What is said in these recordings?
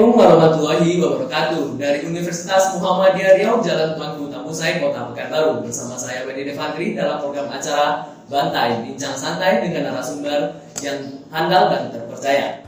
Assalamualaikum warahmatullahi wabarakatuh. Dari Universitas Muhammadiyah Riau Jalan Tuanku Tambusai, Kota Pekanbaru. Bersama saya Bedi Devandri dalam program acara Bantai Bincang Santai dengan narasumber yang handal dan terpercaya.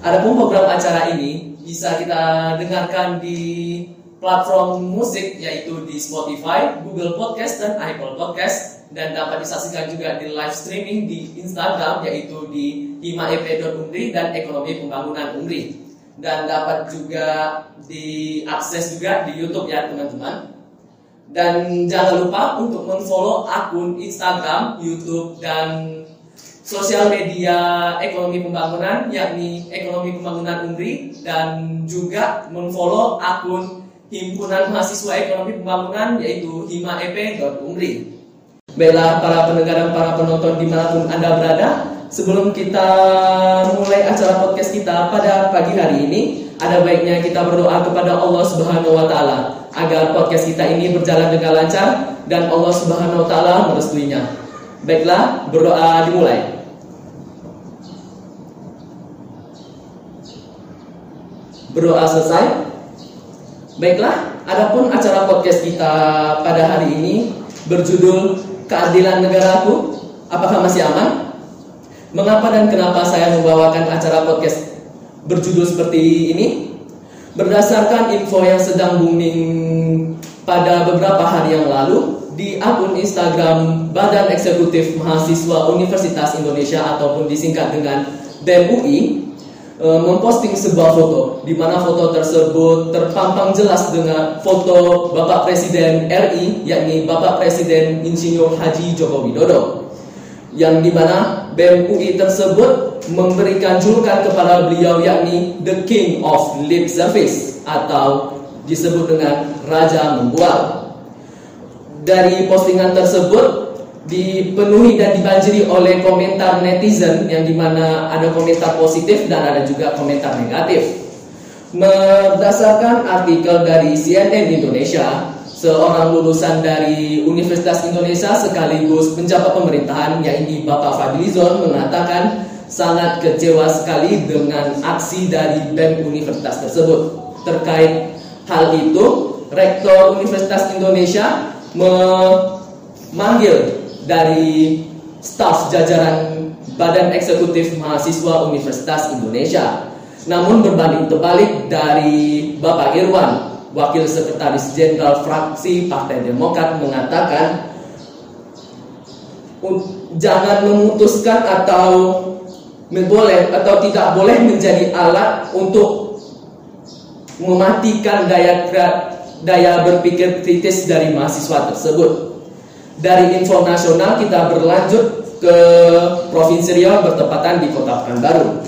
Adapun program acara ini bisa kita dengarkan di platform musik yaitu di Spotify, Google Podcast, dan Apple Podcast. Dan dapat disaksikan juga di live streaming di Instagram yaitu di himaep.umri dan ekonomi pembangunan umri. Dan dapat juga diakses juga di YouTube ya teman-teman. Dan jangan lupa untuk menfollow akun Instagram, YouTube dan sosial media ekonomi pembangunan yakni ekonomi pembangunan umri. Dan juga menfollow akun himpunan mahasiswa ekonomi pembangunan yaitu himaep.umri. Baiklah para pendengar dan para penonton di mana pun Anda berada Sebelum kita mulai acara podcast kita pada pagi hari ini Ada baiknya kita berdoa kepada Allah Subhanahu Wa Taala Agar podcast kita ini berjalan dengan lancar Dan Allah Subhanahu Wa Taala merestuinya. Baiklah berdoa dimulai. Berdoa selesai Baiklah, adapun acara podcast kita pada hari ini berjudul keadilan negaraku? Apakah masih aman? Mengapa dan kenapa saya membawakan acara podcast berjudul seperti ini? Berdasarkan info yang sedang booming pada beberapa hari yang lalu di akun Instagram Badan Eksekutif Mahasiswa Universitas Indonesia ataupun disingkat dengan BEM Eh, memposting sebuah foto di mana foto tersebut terpampang jelas dengan foto Bapak Presiden RI yakni Bapak Presiden Insinyur Haji Joko Widodo yang di mana BEM UI tersebut memberikan julukan kepada beliau yakni The King of Lip Service atau disebut dengan Raja Membual. Dari postingan tersebut dipenuhi dan dibanjiri oleh komentar netizen yang di mana ada komentar positif dan ada juga komentar negatif. Berdasarkan artikel dari CNN Indonesia, seorang lulusan dari Universitas Indonesia sekaligus penjabat pemerintahan yaitu Bapak Fadlizon mengatakan sangat kecewa sekali dengan aksi dari BEM Universitas tersebut. Terkait hal itu, Rektor Universitas Indonesia memanggil dari staf jajaran Badan Eksekutif Mahasiswa Universitas Indonesia. Namun berbanding terbalik dari Bapak Irwan, Wakil Sekretaris Jenderal Fraksi Partai Demokrat mengatakan jangan memutuskan atau boleh atau tidak boleh menjadi alat untuk mematikan daya daya berpikir kritis dari mahasiswa tersebut. Dari info nasional kita berlanjut ke Provinsi Riau bertepatan di Kota Pekanbaru.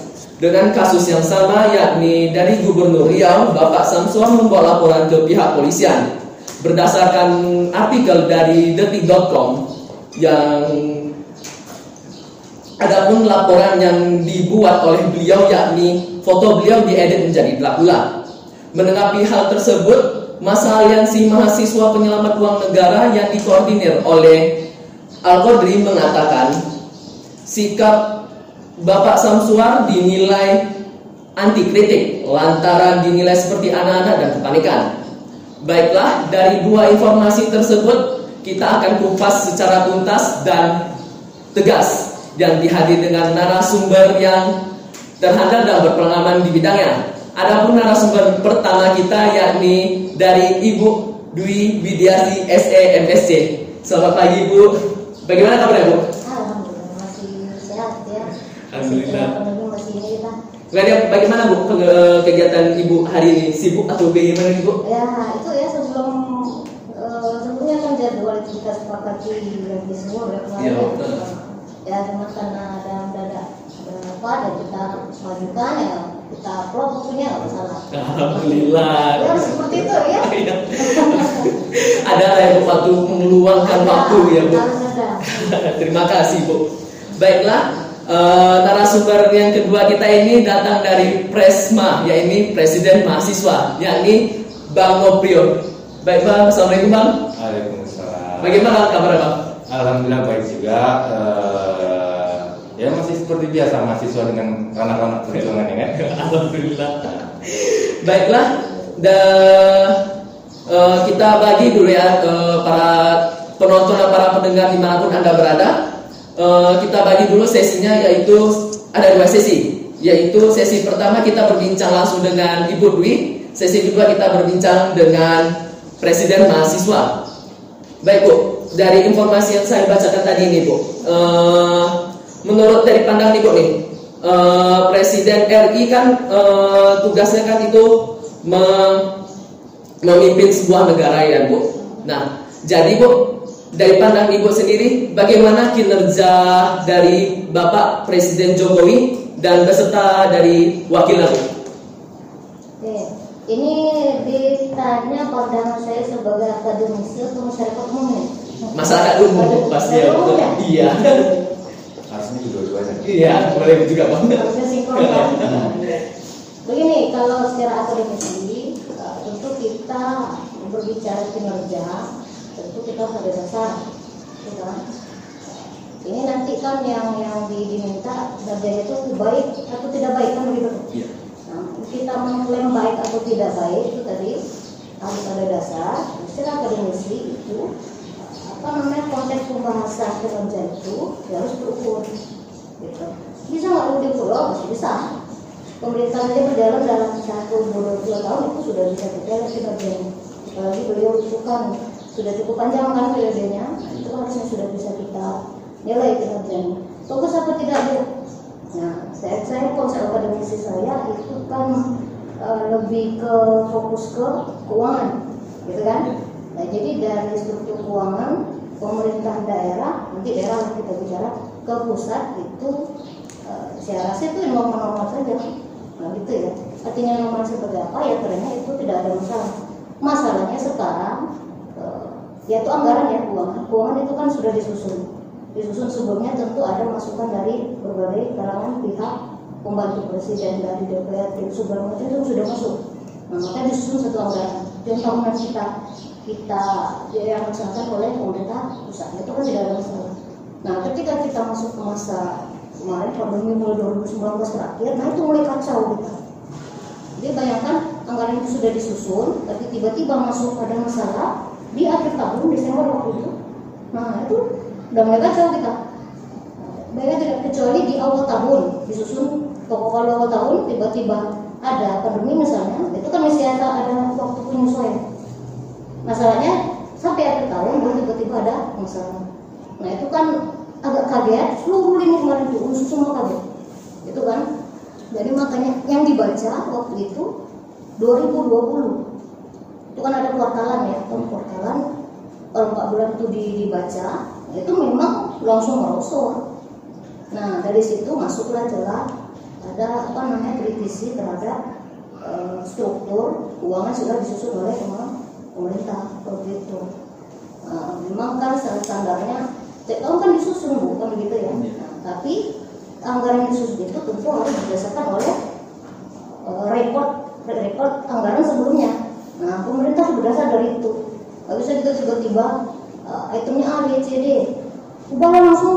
Dengan kasus yang sama yakni dari Gubernur Riau, Bapak Samsuan membawa laporan ke pihak polisian. Berdasarkan artikel dari detik.com yang Adapun laporan yang dibuat oleh beliau yakni foto beliau diedit menjadi gelap Menanggapi hal tersebut, masa aliansi mahasiswa penyelamat uang negara yang dikoordinir oleh Al-Qadri mengatakan sikap Bapak Samsuar dinilai anti kritik lantaran dinilai seperti anak-anak dan kepanikan. Baiklah, dari dua informasi tersebut kita akan kupas secara tuntas dan tegas yang dihadir dengan narasumber yang terhadap dan berpengalaman di bidangnya. Adapun narasumber pertama kita yakni dari Ibu Dwi Widiasi SE MSc. Selamat pagi Ibu. Bagaimana kabarnya Bu? Alhamdulillah masih sehat ya. Alhamdulillah. Masih ini kita. bagaimana Bu kegiatan Ibu hari ini? Sibuk atau bagaimana Ibu? Ya itu ya sebelum uh, sebelumnya kan jadwal kita sepakati di semua ya kemarin. Ya, ya cuma karena ada mendadak apa dan kita majukan ya kita upload bukunya nggak masalah. Alhamdulillah. Ya seperti itu ya. Iya. ada yang waktu meluangkan waktu ya bu. Terima kasih bu. Baiklah. Uh, narasumber yang kedua kita ini datang dari Presma, yakni Presiden Mahasiswa, yakni Bang Noprio. Baik bang, assalamualaikum bang. Waalaikumsalam. Bagaimana kabar bang? Alhamdulillah baik juga. Uh, Ya masih seperti biasa mahasiswa dengan anak-anak perjuangan ya kan. Alhamdulillah. Baiklah, da, uh, kita bagi dulu ya uh, para penonton dan para pendengar di mana pun anda berada. Uh, kita bagi dulu sesinya yaitu ada dua sesi, yaitu sesi pertama kita berbincang langsung dengan Ibu Dwi, sesi kedua kita berbincang dengan Presiden Mahasiswa. Baik Bu, dari informasi yang saya bacakan tadi ini Bu, uh, menurut dari pandang Ibu nih, uh, Presiden RI kan uh, tugasnya kan itu me memimpin sebuah negara ya Bu. Nah, jadi Bu, dari pandang Ibu sendiri, bagaimana kinerja dari Bapak Presiden Jokowi dan beserta dari wakilnya Bu? Ini ditanya pandangan saya sebagai akademisi atau masyarakat umum ya? Masyarakat umum pasti ya betul. Iya. Dua-duanya. Iya, boleh juga Bang. Harusnya sinkron kan? Begini, kalau secara akademisi, tentu kita berbicara kinerja, tentu kita harus ada dasar, gitu kan? Ini nanti kan yang yang di- diminta kerjanya itu baik atau tidak baik kan begitu? Iya. Nah, kita mengklaim baik atau tidak baik itu tadi harus ada dasar. Secara akademisi itu apa namanya konteks pembahasan kinerja itu ya harus terukur. Gitu. Bisa nggak udah pulau masih bisa. Pemerintah aja berjalan dalam satu dua dua tahun itu sudah bisa lihat kinerjanya. Apalagi beliau itu kan sudah cukup panjang kan periodenya, itu harusnya sudah bisa kita nilai kinerjanya. Bagus apa tidak bu? Nah, saya, saya konsep akademisi saya itu kan eh, lebih ke fokus ke keuangan, gitu kan? Nah, jadi dari struktur keuangan pemerintah daerah, nanti daerah kita bicara ke pusat itu eh, saya rasa itu normal-normal saja, nah gitu ya. Artinya normal seperti apa ya trennya itu tidak ada masalah. Masalahnya sekarang eh, yaitu anggaran ya keuangan. Keuangan itu kan sudah disusun disusun sebelumnya tentu ada masukan dari berbagai kalangan pihak pembantu presiden dari DPR tim segala itu sudah masuk nah maka disusun satu anggaran dan tahunan kita kita yang dilaksanakan oleh pemerintah pusat itu kan tidak ada masalah nah ketika kita masuk ke masa kemarin pandemi mulai 2019 terakhir nah itu mulai kacau kita. Jadi bayangkan anggaran itu sudah disusun tapi tiba-tiba masuk pada masalah di akhir tahun Desember waktu itu. Nah itu udah mulai kacau kita. Bayangkan tidak kecuali di awal tahun disusun pokok kalau awal tahun tiba-tiba ada pandemi misalnya itu kan masih ada ada waktu penyesuaian. Masalahnya sampai akhir tahun baru tiba-tiba ada masalah. Nah itu kan agak kaget seluruh lini kemarin itu unsur semua kaget itu kan? Jadi makanya yang dibaca waktu itu 2020 itu kan ada kuartalan ya kan kuartalan kalau empat bulan itu di- dibaca itu memang langsung merosot. Nah dari situ masuklah celah ada apa namanya kritisi terhadap eh, struktur keuangan sudah disusun oleh pem- pemerintah seperti itu. Nah, memang kan standarnya setiap tahun kan disusun bukan begitu ya Nah, tapi anggaran yang disusun itu tentu harus didasarkan oleh eh, rekod rekod anggaran sebelumnya. Nah, pemerintah berdasar dari itu. Gak bisa kita tiba-tiba eh, itemnya A, B, C, D. Ubahlah langsung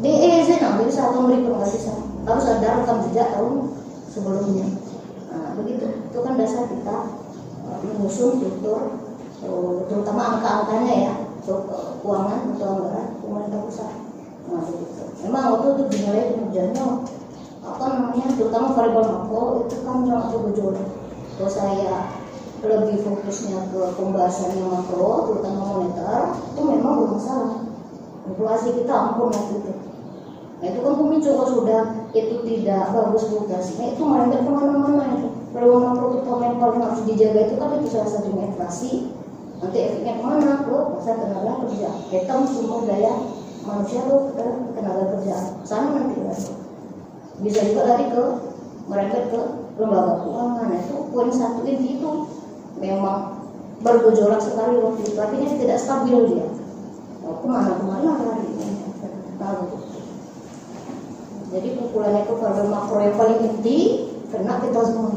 D, E, Z. Nah, bisa atau berikut nggak bisa. Harus ada rekam jejak tahun sebelumnya. Nah, begitu. Itu kan dasar kita menyusun struktur, eh, terutama angka-angkanya ya, eh, keuangan atau anggaran pemerintah pusat. Nah, begitu. Memang waktu itu dinilai kinerjanya apa namanya terutama variabel makro itu kan sangat bergejolak kalau saya lebih fokusnya ke pembahasan yang makro terutama moneter itu memang bermasalah inflasi kita ampun waktu itu. Nah itu kan pemicu kalau sudah itu tidak bagus fluktuasinya itu merembet ke mana-mana itu. Variabel makro terutama yang paling harus dijaga itu kan itu salah satunya inflasi nanti efeknya ke mana ke masa tenaga kerja. Hitam sumber daya manusia tuh ke tenaga kerja. Sana nanti kan bisa juga lari ke merembet ke lembaga keuangan. Nah, itu poin satu inti itu memang bergejolak sekali waktu itu. Artinya tidak stabil dia. Mau ke mana ke mana lari? Tahu. Jadi pukulannya ke pada makro yang paling inti kena kita semua.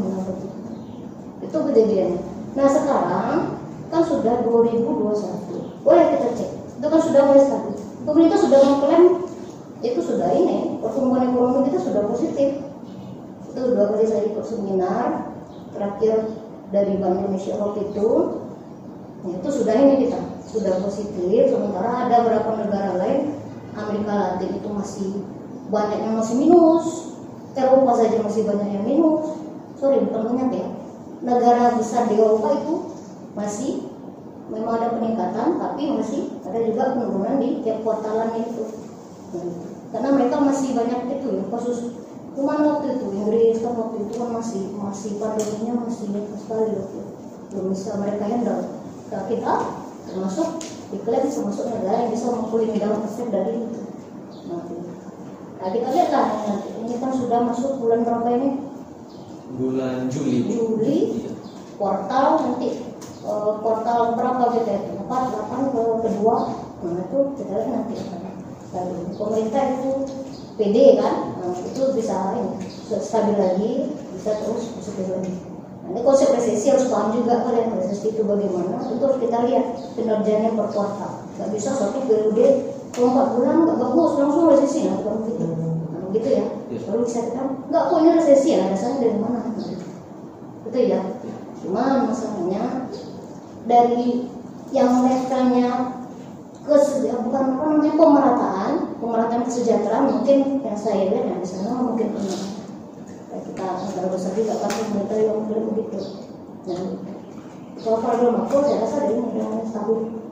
Itu kejadiannya. Nah sekarang kan sudah 2021 boleh kita cek? Itu kan sudah mulai stabil. Pemerintah sudah mengklaim itu sudah ini pertumbuhan ekonomi kita sudah positif. Itu dua kali saya ikut seminar terakhir dari Bank Indonesia waktu itu. Itu sudah ini kita sudah positif. Sementara ada beberapa negara lain Amerika Latin itu masih banyak yang masih minus. Eropa saja masih banyak yang minus. Sorry bukan banyak ya. Negara besar di Eropa itu masih memang ada peningkatan tapi masih ada juga penurunan di tiap kuartalan itu. Karena mereka masih banyak itu ya kasus cuman waktu itu Inggris kan waktu itu kan masih masih pandeminya masih sekali waktu. Itu belum bisa mereka handle. Nah, kita termasuk diklaim termasuk negara yang bisa memulih dalam efek dari itu. Nah, nah kita lihat lah nanti. Ini kan sudah masuk bulan berapa ini? Bulan Juli. Juli. Kuartal nanti uh, kuartal berapa kita itu empat delapan ke kedua nah itu kita lihat nanti. Lalu pemerintah itu PD kan? Nah, itu bisa ini stabil lagi bisa terus positif lagi. Nanti konsep resesi harus paham juga kalian resesi itu bagaimana itu harus kita lihat kinerjanya per kuartal. Nggak bisa satu periode kalau empat bulan nggak bagus langsung resesi nah bukan begitu. Nah, begitu ya. Lalu bisa kita nggak kok ini resesi ya dasarnya dari mana. Itu ya? Cuma masalahnya dari yang levelnya kesejahteraan bukan apa namanya pemerataan pemerataan kesejahteraan mungkin yang saya lihat yang di sana mungkin pernah kita negara besar juga kan pemerintah yang mungkin begitu nah kalau program makro saya rasa dari mudah stabil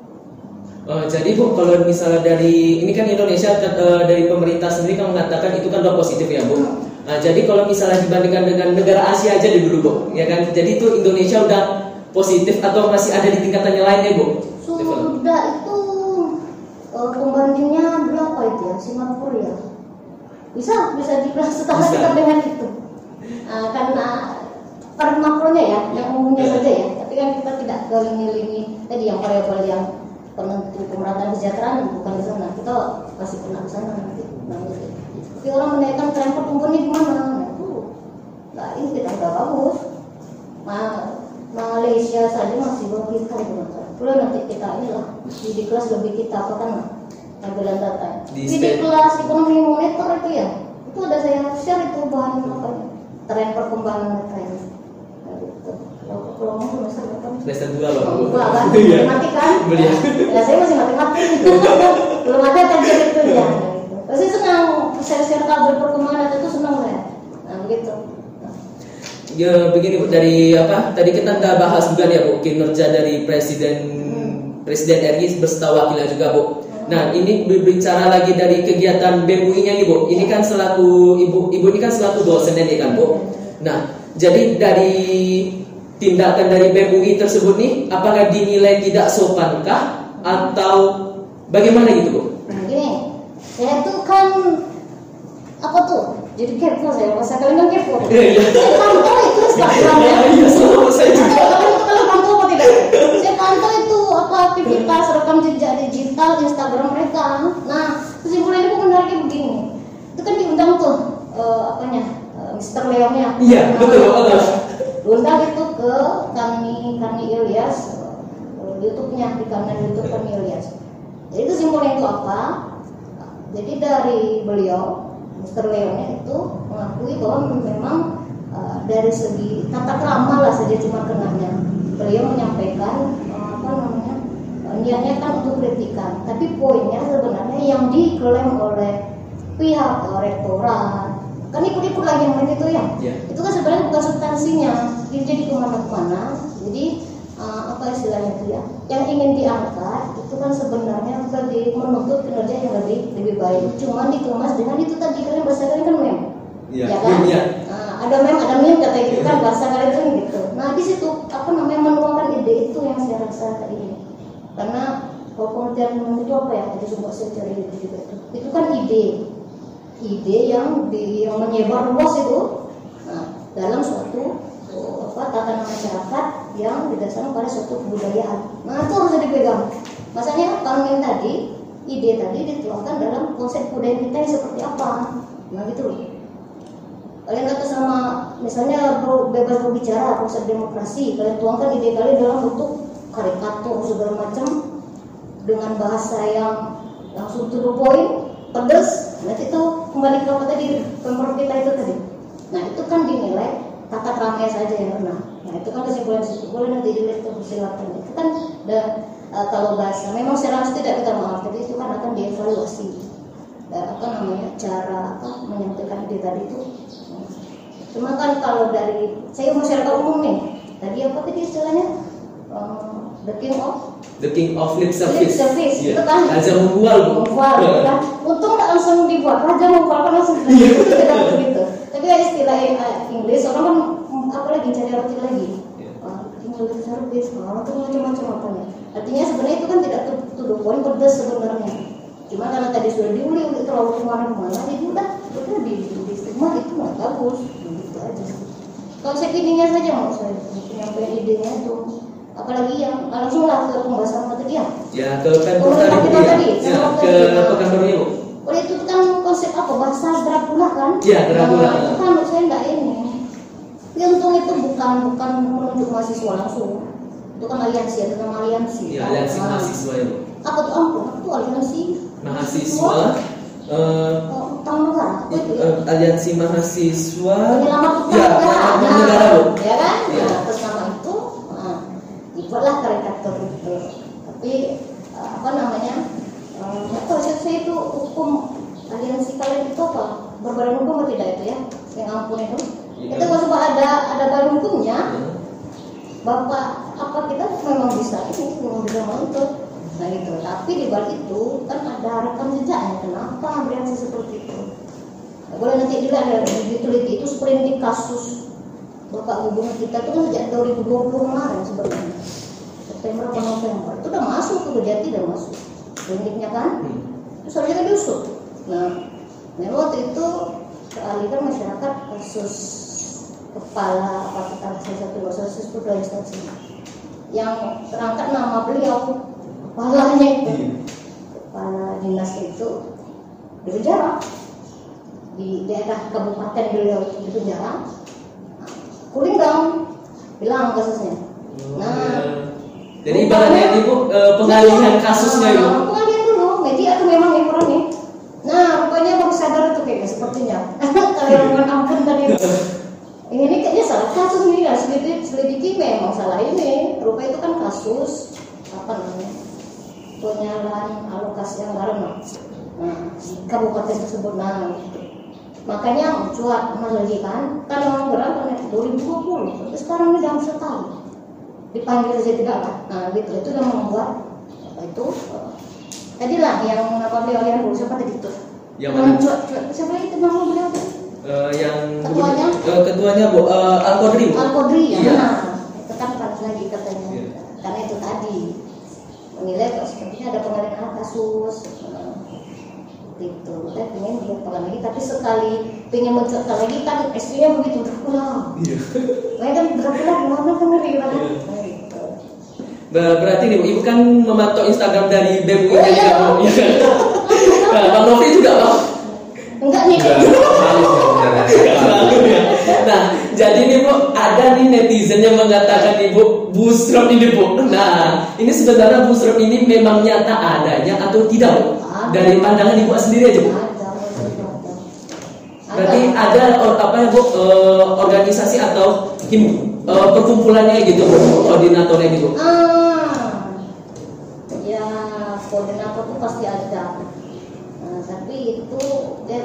Uh, jadi bu, kalau misalnya dari ini kan Indonesia uh, dari pemerintah sendiri kan mengatakan itu kan udah positif ya bu. Nah, jadi kalau misalnya dibandingkan dengan negara Asia aja dulu bu, ya kan? Jadi itu Indonesia udah positif atau masih ada di tingkatan yang lainnya bu? Sudah itu uh, pembandingnya berapa itu ya Singapura ya? Bisa bisa dibilang setara kita dengan itu. Uh, karena per makronya ya, yang umumnya yeah. saja ya. Tapi kan kita tidak ke lini-lini tadi yang variabel yang penentu pemerataan kesejahteraan bukan di sana. Kita pasti pernah ke sana nanti. Nah. Tapi orang menaikkan tren pertumbuhan di mana? Nah, itu, nah ini kita udah bagus. Nah, Malaysia saja masih belum kita itu Kalau nanti kita inilah di kelas lebih kita apa kan tampilan data. Di, di kelas ekonomi monitor itu ya, itu ada saya share itu bahan apa tren perkembangan data ini. Kalau mau semester berapa? Semester dua loh. Dua kan? Matematik kan? Ya saya masih matematik. Belum ada kajian itu ya. Pasti senang share-share tabel perkembangan data itu senang saya. Nah begitu. Ya begini bu, dari apa? Tadi kita udah bahas juga nih ya bu kinerja dari presiden hmm. presiden RI beserta wakilnya juga bu. Nah ini berbicara lagi dari kegiatan BMUI-nya nih bu. Ini kan selaku ibu ibu ini kan selaku dosen ini kan bu. Nah jadi dari tindakan dari BMUI tersebut nih, apakah dinilai tidak sopankah atau bagaimana gitu bu? Nah gini, saya tuh kan apa tuh jadi kepo saya masa kalian kan kepo iya iya saya pantau itu Instagram ya iya saya juga kalian pantau apa tidak saya itu apa aktivitas rekam jejak digital Instagram mereka nah kesimpulannya itu menariknya begini itu kan diundang tuh uh, apanya uh, Mister Leonnya iya betul diundang itu ke kami kami Ilyas uh, YouTube-nya di kanal YouTube kami Ilyas jadi kesimpulannya itu apa jadi dari beliau Mr. Leonnya itu mengakui bahwa memang uh, dari segi tata krama lah saja cuma kenanya. Beliau menyampaikan uh, apa namanya uh, niatnya kan untuk kritikan. Tapi poinnya sebenarnya yang diklaim oleh pihak uh, rektorat. Kan ikut-ikut lagi yang itu ya? Yeah. itu kan sebenarnya bukan substansinya. Dia jadi ke mana-mana jadi uh, apa istilahnya itu ya? Yang ingin diangkat itu kan sebenarnya lebih menuntut kinerja yang lebih lebih baik. Cuma dikemas dengan itu tadi kalian bahasa kalian kan mem? Ya, ya kan? Ya. Ada mem ada mem kata gitu kan bahasa kalian gitu nah di situ apa namanya menuangkan ide itu yang saya rasa tadi ini karena mem itu apa ya tadi coba saya cari itu juga itu itu kan ide ide yang di yang menyebar luas itu nah, dalam suatu apa tatanan masyarakat yang didasarkan pada suatu kebudayaan. Nah itu harus dipegang. Masanya kalau tadi ide tadi dituangkan dalam konsep budaya kita yang seperti apa. Nah gitu loh. Kalian kata sama misalnya bebas berbicara konsep demokrasi, kalian tuangkan ide kalian dalam bentuk karikatur segala macam dengan bahasa yang langsung to the point, pedas, nanti itu kembali ke apa tadi pemprov kita itu tadi. Nah itu kan dinilai tata keramaian saja yang benar nah itu kan kesimpulan boleh nanti dilihat tuh silakan. Itu kan dan uh, kalau bahasa memang secara tidak kita maaf tapi itu kan akan dievaluasi. Dan apa namanya cara apa menyampaikan ide tadi itu cuma kan kalau dari saya masyarakat umum nih tadi apa tadi istilahnya um, the king of The king of lip service. Lip service, Iya. itu kan. Raja membual, Bu. membual Iya. gitu kan untung tak langsung dibuat raja membual kan langsung itu tidak begitu tapi istilah eh, Inggris orang kan mm, apa lagi cari arti lagi Iya. Ah, English service orang tuh macam-macam apa ya artinya sebenarnya itu kan tidak to, to the point pedas sebenarnya cuma karena tadi sudah diuli untuk terlalu ke mana-mana jadi udah udah di, di, di stigma itu nggak bagus gitu aja kalau saya ininya saja mau saya penyampaian idenya itu apalagi yang langsung lah ke pembahasan tadi ya Ya, ke Pemprov Oh, tadi, Pemprov ya. tadi, Ya, ke. Pekanbaru Bu. Oh itu kan konsep apa bahasa Dracula kan? Iya, Dracula. Nah, itu kan menurut saya enggak ini. Tapi untung itu bukan bukan menunjuk mahasiswa langsung. Itu kan aliansi, ada nama aliansi. Ya, aliansi Nah, mahasiswa ya, Bu. Apa tuh ampun? Tuh aliansi? Mahasiswa itu ya? eh, aliansi mahasiswa ya negara. bu Ya kan? Iya. Nah, terus nama itu, nah, dibuatlah karikatur itu. Tapi eh, apa namanya? Nggak tahu saya, itu hukum aliansi kalian itu apa? Berbadan hukum atau tidak itu ya? Yang ampun itu. Iya. Itu kalau ada ada badan hukumnya, Hmm. bapak apa kita memang bisa ini memang bisa menuntut nah gitu. Tapi di balik itu kan ada rekam jejaknya. Kenapa bereaksi seperti itu? Nah, boleh nanti juga ada diteliti. Itu sprindik kasus. Bapak hubungan kita itu kan sejak 2020 kemarin sebenarnya. September atau November. Itu udah masuk ke Kejati udah masuk. Sprindiknya kan? Terus harusnya kan diusut nah memang waktu itu kealikan masyarakat kasus kepala apa kita salah satu kasus itu dua instansi yang terangkat nama beliau kepalanya itu Iya. kepala dinas itu di penjara di daerah kabupaten beliau itu di penjara Nah, cooling down bilang kasusnya. Oh, Nah. iya. jadi ibaratnya ini bu eh, pengalihan kasusnya Nah, bu. pengalihan dulu. Media tuh memang yang orangnya nah rupanya baru sadar itu kayaknya sepertinya. Kalau yang bukan ampun tadi. Ini kayaknya salah kasus ini ya selidiki, selidiki memang salah ini. Rupa itu kan kasus apa namanya penyalahan alokasi anggaran nah, nah di kabupaten tersebut nah makanya mencuat lagi kan? Orang berat kan 2020 sampai sekarang ini dalam setahun dipanggil saja tidak lah nah gitu. Itu yang membuat apa itu eh, tadilah yang apa beliau yang dulu siapa tadi itu? Yang mana? cuat siapa itu nama beliau Eh, yang Ketuanya? Eh, ketuanya bu. Eh, Al Qadri bu. Al-Qadri ya? Iya. nah, itu kan panas lagi katanya Iya. karena itu tadi menilai kok sepertinya ada pengalihan kasus gitu saya pengen pegang lagi tapi sekali pengen mencuatkan lagi kan istrinya begitu Dracula Iya. saya kan Dracula gimana kan ngeri banget Iya. Nah, gitu. Ber- berarti nih bu ibu kan memantau Instagram dari BEM Oh, iya. Iya kan? nah bang Novi juga bang enggak nih Nah, jadi nih Bu, ada nih netizen yang mengatakan nih Bu, busrop ini Bu. Nah, ini sebenarnya busrop ini memang nyata adanya atau tidak Bu? Dari pandangan Ibu sendiri aja Bu. Berarti ada or- apa ya Bu, eh, organisasi atau him, eh, perkumpulannya gitu Bu, koordinatornya gitu. Ah, ya koordinator itu pasti ada. Nah, tapi itu ya,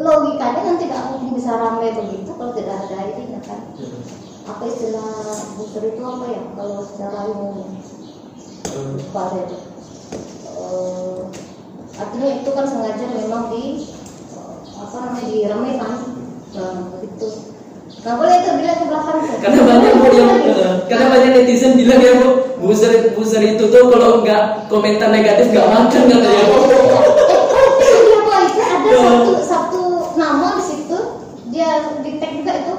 logikanya kan tidak mungkin bisa ramai begitu kalau tidak ada ini kan. Apa istilah booster itu apa ya kalau secara umum Eh, lupa saya itu. Eh, artinya itu kan sengaja memang di eh, apa namanya diramaikan. Nah, begitu. Nah, boleh itu bila ke belakang. tuh. Karena banyak Bu yang eh, karena banyak netizen bilang ya Bu, booster booster itu tuh kalau nggak komentar negatif nggak makan katanya Bu. Eh, iya itu ada satu satu nama di situ dia di tag juga itu.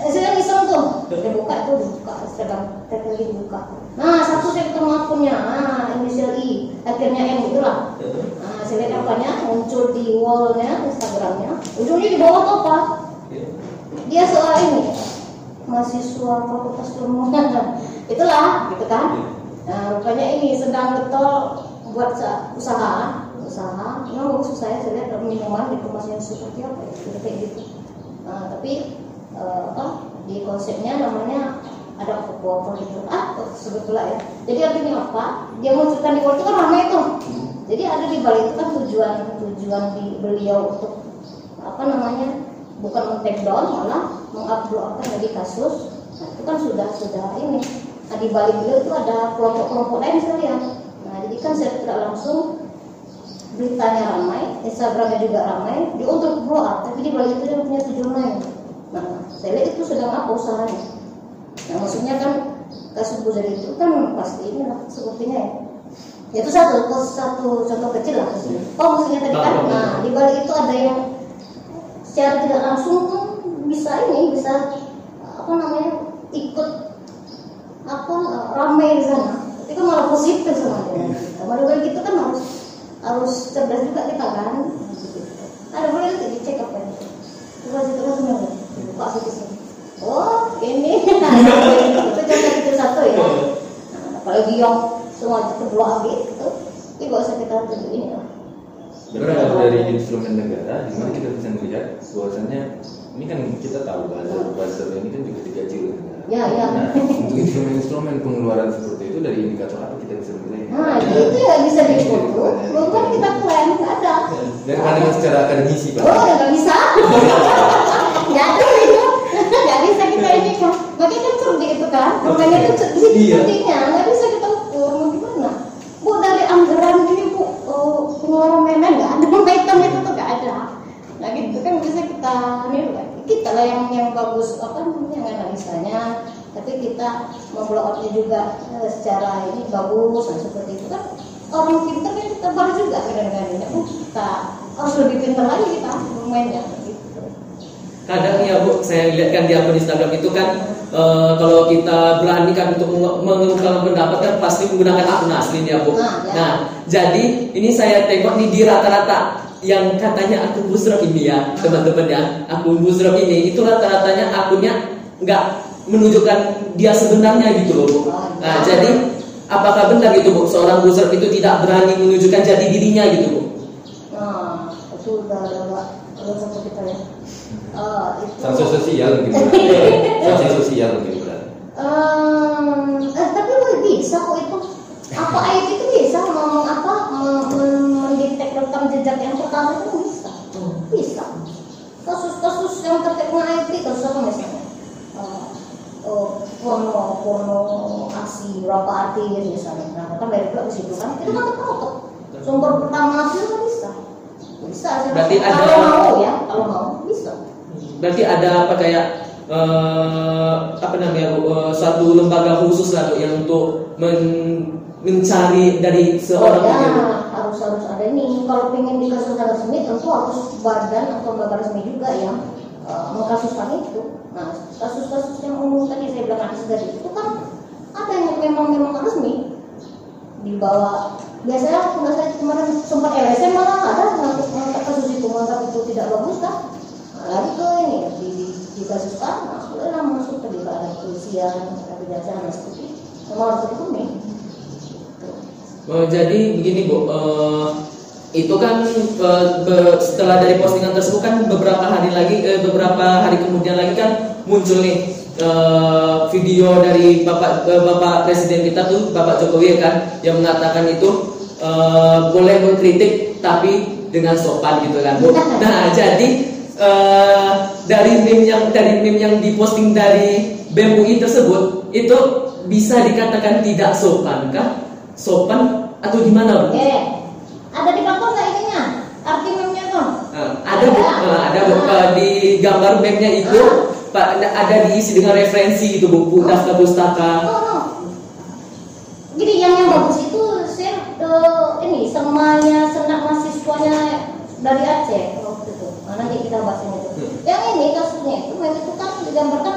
Eh, Saya iseng tuh, dia buka itu dibuka, sedang lagi dibuka. Nah satu saya ketemu akunnya, nah inisial I, akhirnya M itulah. Nah saya lihat apanya? Muncul di wallnya Instagramnya, ujungnya di bawah tuh apa? Dia soal ini. Mahasiswa fakultas ilmu itulah gitu kan. Nah, rupanya ini sedang getol buat sa- usaha usaha. Memang bagus saya lihat minuman dikemasnya seperti apa ya kayak gitu. Nah, tapi apa di konsepnya namanya ada apa gitu ah sebetulnya ya. Jadi artinya apa? Dia munculkan di itu kan ramai itu. Jadi ada di balik itu kan tujuan tujuan di beliau untuk apa namanya bukan men down malah mengupload apa kasus. Itu kan sudah sudah ini. Nah di balik beliau itu ada kelompok-kelompok lain sekalian. Nah jadi kan saya tidak langsung beritanya ramai, Instagramnya juga ramai, dia untuk blow up, tapi di balik itu dia punya tujuan lain. Nah, saya lihat itu sedang apa usahanya. Nah, maksudnya kan kasus buzzer itu kan pasti ini lah sepertinya ya. Itu satu, satu contoh kecil lah. Oh, maksudnya tadi kan, nah di balik itu ada yang secara tidak langsung pun bisa ini, bisa apa namanya ikut apa ramai di sana. Tapi kan malah positif sama dia. Nah, gitu kan harus harus cerdas juga kita kan. Ada boleh nanti dicek apa itu coba situ kan semua. Buka situ sini. Oh ini. Itu contoh itu satu ya? Nah, apalagi yang semua itu dua gitu ini gak usah kita tunjuk ini Berarti dari instrumen negara, di mana kita bisa melihat bahwasannya ini kan kita tahu bahasa bahasa ini kan juga digaji oleh negara. Ya, ya. Nah, untuk instrumen-instrumen pengeluaran seperti itu dari indikator apa kita bisa menilai? Nah, itu ya bisa difoto. Bukan kita klaim, nggak ada. Dan pandangan secara akademisi, Pak. Oh, nggak bisa. Nggak ada itu. Nggak bisa kita ini kan. Makanya kan cerdik itu kan. Makanya itu cerdik cerdiknya. Bagus apa namanya analisanya tapi kita membloknya juga eh, secara ini bagus nah seperti itu kan. Orang pintar kan kita baru juga kadang-kadang oh, kita harus lebih pintar lagi kita bermainnya gitu. kadang ya bu saya lihat kan di akun Instagram itu kan e, kalau kita berani kan untuk mengungkapkan pendapat kan pasti menggunakan akun asli ya bu. Nah, ya. nah jadi ini saya tengok nih di rata-rata yang katanya akun busrok ini ya teman-teman ya akun busrok ini itu rata-ratanya akunnya nggak menunjukkan dia sebenarnya gitu loh Bu. Nah, jadi apakah benar gitu Bu seorang buzzer itu tidak berani menunjukkan jati dirinya gitu Bu? Nah, itu udah udah udah satu kita ya. Uh, itu... Sanksi sosial mungkin Sanksi sosial berat. Um, eh, tapi bisa kok itu. Apa IT itu bisa ngomong apa rekam jejak yang pertama itu bisa. Hmm. Bisa. Kasus-kasus yang terkait IT kasus apa misalnya? porno porno aksi berapa artis misalnya. Nah kan dari ke situ kan? Itu kan tertutup. Sumber pertama hasil kan bisa. Bisa berarti ada kalau mau ya. Kalau mau bisa. Berarti ada apa kayak uh, apa namanya uh, satu lembaga khusus lah yang untuk men mencari dari seorang oh, ya, harus harus ada ini kalau pengen dikasuskan resmi tentu harus badan atau lembaga resmi juga yang uh, mengkasuskan itu. Nah, kasus-kasus yang umum tadi saya bilang kasus dari itu kan ada yang memang memang resmi dibawa. Biasanya kalau saya kemarin sempat LSM malah ada mengangkat kasus itu menganggap itu tidak bagus kan nah, ke ini di, di, di kasus kan nah, masuk ke di ada kepolisian ada kejaksaan seperti memang harus dihukumi Oh, jadi begini bu, uh, itu kan uh, setelah dari postingan tersebut kan beberapa hari lagi uh, beberapa hari kemudian lagi kan muncul nih uh, video dari bapak uh, bapak presiden kita tuh bapak Jokowi kan yang mengatakan itu uh, boleh mengkritik tapi dengan sopan gitu kan bu. Nah jadi uh, dari meme yang dari meme yang diposting dari BEM tersebut itu bisa dikatakan tidak sopan kah? Sopan atau gimana bu? Yeah ada di belakang nggak ininya? Arti meme-nya tuh? Uh, ada bu, uh, ada bu, uh, di gambar meme-nya itu uh. Pak ada diisi dengan referensi itu buku uh. daftar pustaka. Oh, oh. Jadi yang yang bagus itu saya uh, ini semuanya senang mahasiswanya dari Aceh waktu itu. Nah, nanti kita bahas itu. Hmm. Yang ini kasusnya itu meme itu kan digambarkan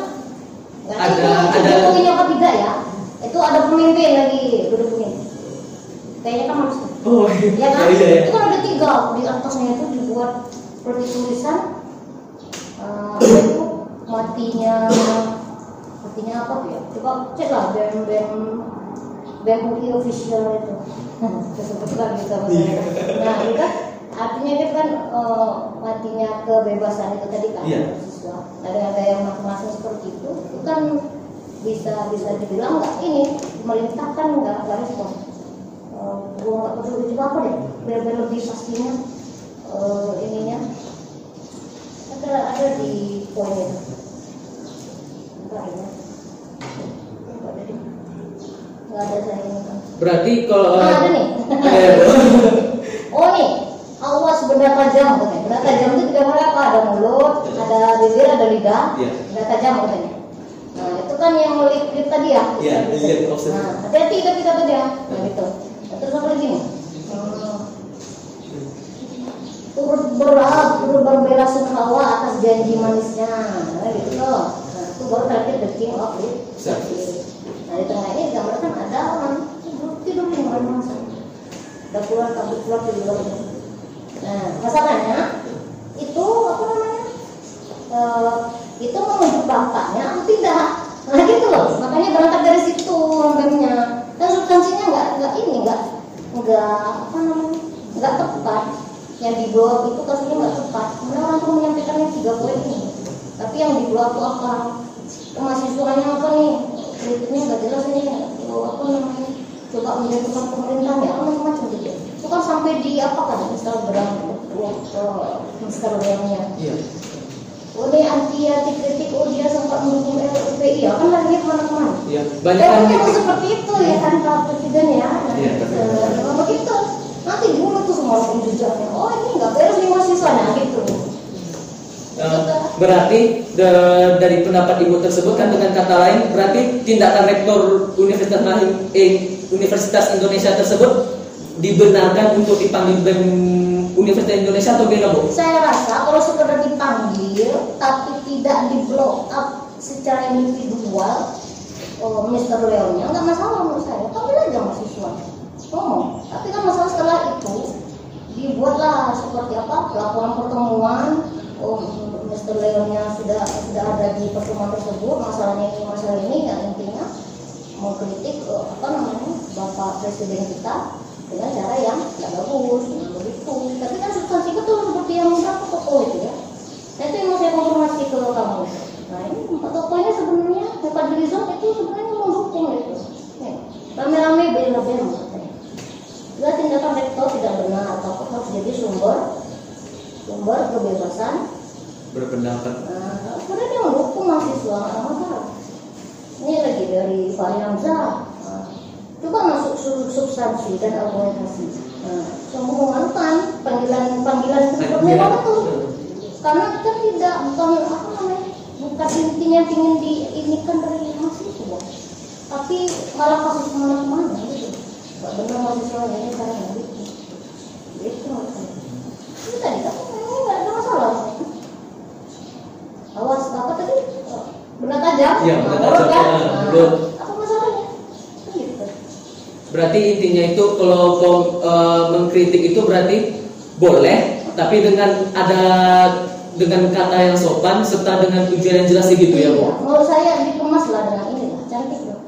ada itu, ada itu apa tidak ya? Itu ada pemimpin lagi duduk kayaknya kan harus oh iya. ya kan iya, iya. itu kan ada tiga di atasnya itu dibuat seperti tulisan uh, itu matinya matinya apa ya coba cek lah bem bem bem UI official itu tersebut lagi sama saya. Nah, itu kan artinya itu kan eh, matinya kebebasan itu tadi kan Iya. siswa. Dari ada yang masing-masing seperti itu, itu kan bisa bisa dibilang nggak ini pemerintah kan nggak nggak respon. Eh, gua nggak peduli juga apa deh, biar biar lebih pastinya eh, ininya ada ada di poin itu. Bentar ya. Nggak ada saya. Berarti kalau Nah, ada nih. Bu. Oh nih, awas benda tajam katanya. Benda tajam itu tidak boleh apa? Ada mulut, ada bibir, ada lidah. Iya. Benda tajam katanya. Nah itu kan yang lip-lip tadi ya. Iya, offset. Nah, hati-hati kita kita tadi ya. Nah gitu. Terus apa lagi nih? Turut berat, berbela sungkawa atas janji manisnya. Nah gitu loh. Nah itu baru terakhir the king of service. Nah di tengah ini digambarkan ada orang tidur tidur di mana masa. Udah keluar kabut keluar ini. Nah masalahnya itu apa namanya? Eh, itu menunjuk bapaknya atau tidak? Nah gitu loh. Makanya berangkat dari situ problemnya. Dan substansinya nggak nggak ini nggak nggak apa namanya nggak tepat. Yang di blog itu kasusnya nggak tepat. Kemudian orang tuh yang tiga poin ini. Tapi yang di blog itu apa? Mahasiswanya apa nih? kritiknya nggak jelas ini oh, apa namanya coba menjatuhkan pemerintah ya macam-macam gitu itu kan sampai di apa kan Instagram Instagramnya Iya. Oh ini anti anti kritik oh dia sempat mendukung LPI ya kan lagi ke mana-kemana Iya. Banyak Ya, kan memang kritik. seperti itu ya kan Pak Presiden ya. Nah, Kalau begitu nanti dulu tuh semua orang jejaknya. Oh ini nggak beres nih mahasiswa nah gitu. Eh, berarti de- dari pendapat ibu tersebut kan dengan kata lain berarti tindakan rektor Universitas eh, Universitas Indonesia tersebut dibenarkan untuk dipanggil BEM Universitas Indonesia atau bagaimana bu? Saya rasa kalau sekedar dipanggil tapi tidak di blow up secara individual oh, Mr. Leonnya nggak masalah menurut saya. Panggil aja mahasiswa. Ngomong. Tapi kan masalah setelah itu dibuatlah seperti apa laporan pertemuan oh Mr. Leonnya sudah sudah ada di pertemuan tersebut masalahnya ini masalah ini yang intinya mengkritik eh, apa namanya bapak presiden kita dengan cara yang tidak bagus begitu tapi kan substansi betul seperti yang berapa toko itu ya nah itu yang mau saya konfirmasi ke kamu nah ini empat tokonya sebenarnya Rizal itu sebenarnya mendukung itu Ya, rame-rame bela-bela Juga tindakan rektor tidak benar atau harus jadi sumber sumber kebebasan Berpendapat. Nah, sebenarnya dia mendukung mahasiswa masalah. Ini lagi dari Fahri Hamzah. Nah, coba masuk sub- substansi dan argumentasi. Nah, semua menganukan panggilan panggilan seperti apa tuh? Karena kita tidak bukan apa namanya bukan intinya ingin di ini kan dari mahasiswa, tapi malah kasus ke mana-mana gitu. Gak benar mahasiswa ini sekarang gitu. Maksudnya. Itu tadi kan nggak ada masalah. Awas apa tadi? Benda tajam? Iya, benda mulut tajam. kan? Nah, Nah, mulut. Apa masalahnya? Kan gitu. Berarti intinya itu kalau kom- eh, mengkritik itu berarti boleh, tapi dengan ada dengan kata yang sopan serta dengan tujuan yang jelas gitu ya bu. Menurut saya dikemas lah dengan ini lah, cantik loh.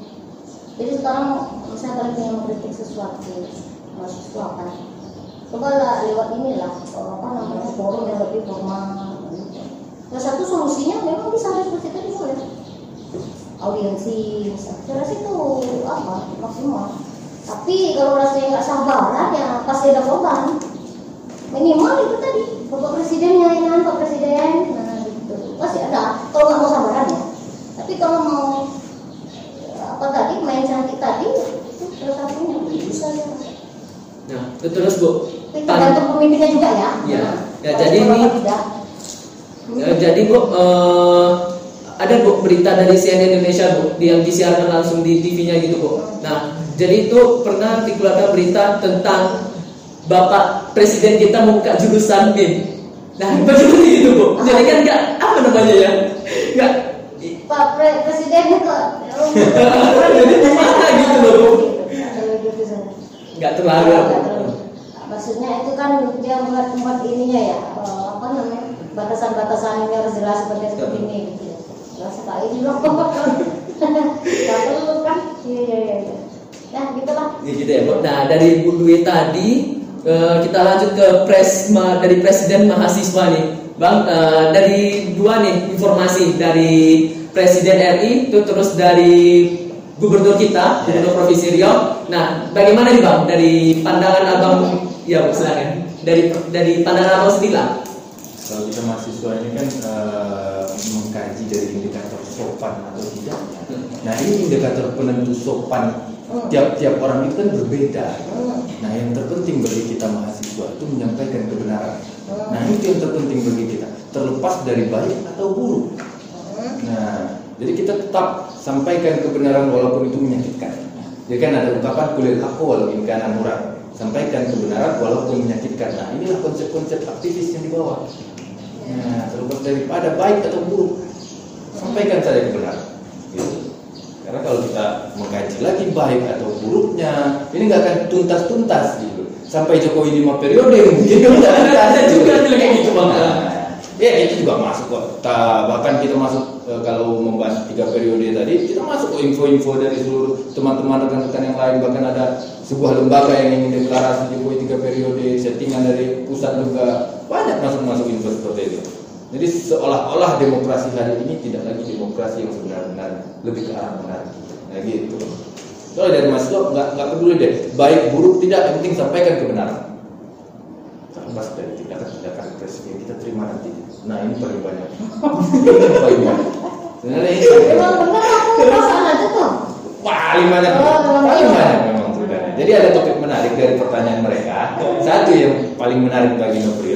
Jadi sekarang misalnya kalian ingin mengkritik sesuatu, mahasiswa kan, coba lah lewat inilah, eh, apa namanya forum yang lebih formal. Salah satu solusinya memang bisa ada seperti tadi boleh audiensi, saya rasa itu apa maksimal. Tapi kalau rasanya nggak sabaran ya pasti ada korban. Minimal itu tadi bapak presidennya ya kan pak presiden, nah gitu pasti ada. Kalau nggak mau sabaran ya. Tapi kalau mau ya, apa tadi main cantik tadi itu salah satunya bisa ya. Nah, itu terus bu. Tergantung pemimpinnya juga ya. Iya. Nah, Ya, kalau jadi ini-. Eh, jadi bu, eh, ada bu berita dari CNN Indonesia bu, yang disiarkan langsung di TV-nya gitu bu. Nah, jadi itu pernah dikeluarkan berita tentang Bapak Presiden kita membuka jurusan BIM. Nah, bagaimana gitu bu? Jadi kan nggak apa namanya ya, nggak Pak Pre- Presiden kok Jadi gimana gitu loh, Bu? Nggak terlalu. Nggak terlalu. Maksudnya itu kan dia buat tempat ininya ya, eh, apa namanya batasan-batasan ini harus jelas seperti seperti ini gitu. ya. Jelas sekali di blok Gak perlu kan? Iya iya iya. Ya gitulah. Ya, gitu ya. Nah dari Bu Dwi tadi eh, kita lanjut ke pres ma- dari Presiden mahasiswa nih, Bang. eh, dari dua nih informasi dari Presiden RI itu terus dari Gubernur kita, Gubernur Provinsi Riau. Nah, bagaimana nih Bang dari pandangan Abang? Ya, silakan. Dari dari pandangan Abang sendiri lah. Kalau kita mahasiswa ini kan eh, mengkaji dari indikator sopan atau tidaknya. Nah ini indikator penentu sopan tiap-tiap orang itu kan berbeda. Nah yang terpenting bagi kita mahasiswa itu menyampaikan kebenaran. Nah itu yang terpenting bagi kita, terlepas dari baik atau buruk. Nah jadi kita tetap sampaikan kebenaran walaupun itu menyakitkan. Jadi kan ada ungkapan kulit aku walau kanan murah. Sampaikan kebenaran walaupun menyakitkan. Nah inilah konsep-konsep aktivis yang dibawa. Nah, terlepas daripada baik atau buruk, sampaikan saja kebenaran. Karena kalau kita mengkaji lagi baik atau buruknya, ini nggak akan tuntas-tuntas gitu. Sampai Jokowi lima periode mungkin nggak ada juga kayak gitu, Bang. Ya itu juga masuk kok. Bahkan kita masuk eh, kalau membahas tiga periode tadi, kita masuk ke info-info dari seluruh teman-teman rekan-rekan yang lain. Bahkan ada sebuah lembaga yang ingin deklarasi Jokowi tiga periode, settingan dari pusat juga banyak masuk-masuk info seperti itu. Jadi seolah-olah demokrasi hari ini tidak lagi demokrasi yang sebenar-benar lebih ke arah monarki. Nah gitu. Kalau dari mahasiswa nggak nggak peduli deh, baik buruk tidak, yang penting sampaikan kebenaran. Terlepas dari tindakan-tindakan presiden kita terima nanti. Nah ini paling banyak. ini paling banyak. Sebenarnya ini paling Emang banyak. benar aku perasaan aja tuh. paling banyak, memang paling banyak memang sebenarnya. Jadi ada topik menarik dari pertanyaan mereka. Satu yang paling menarik bagi Noprio sebenarnya,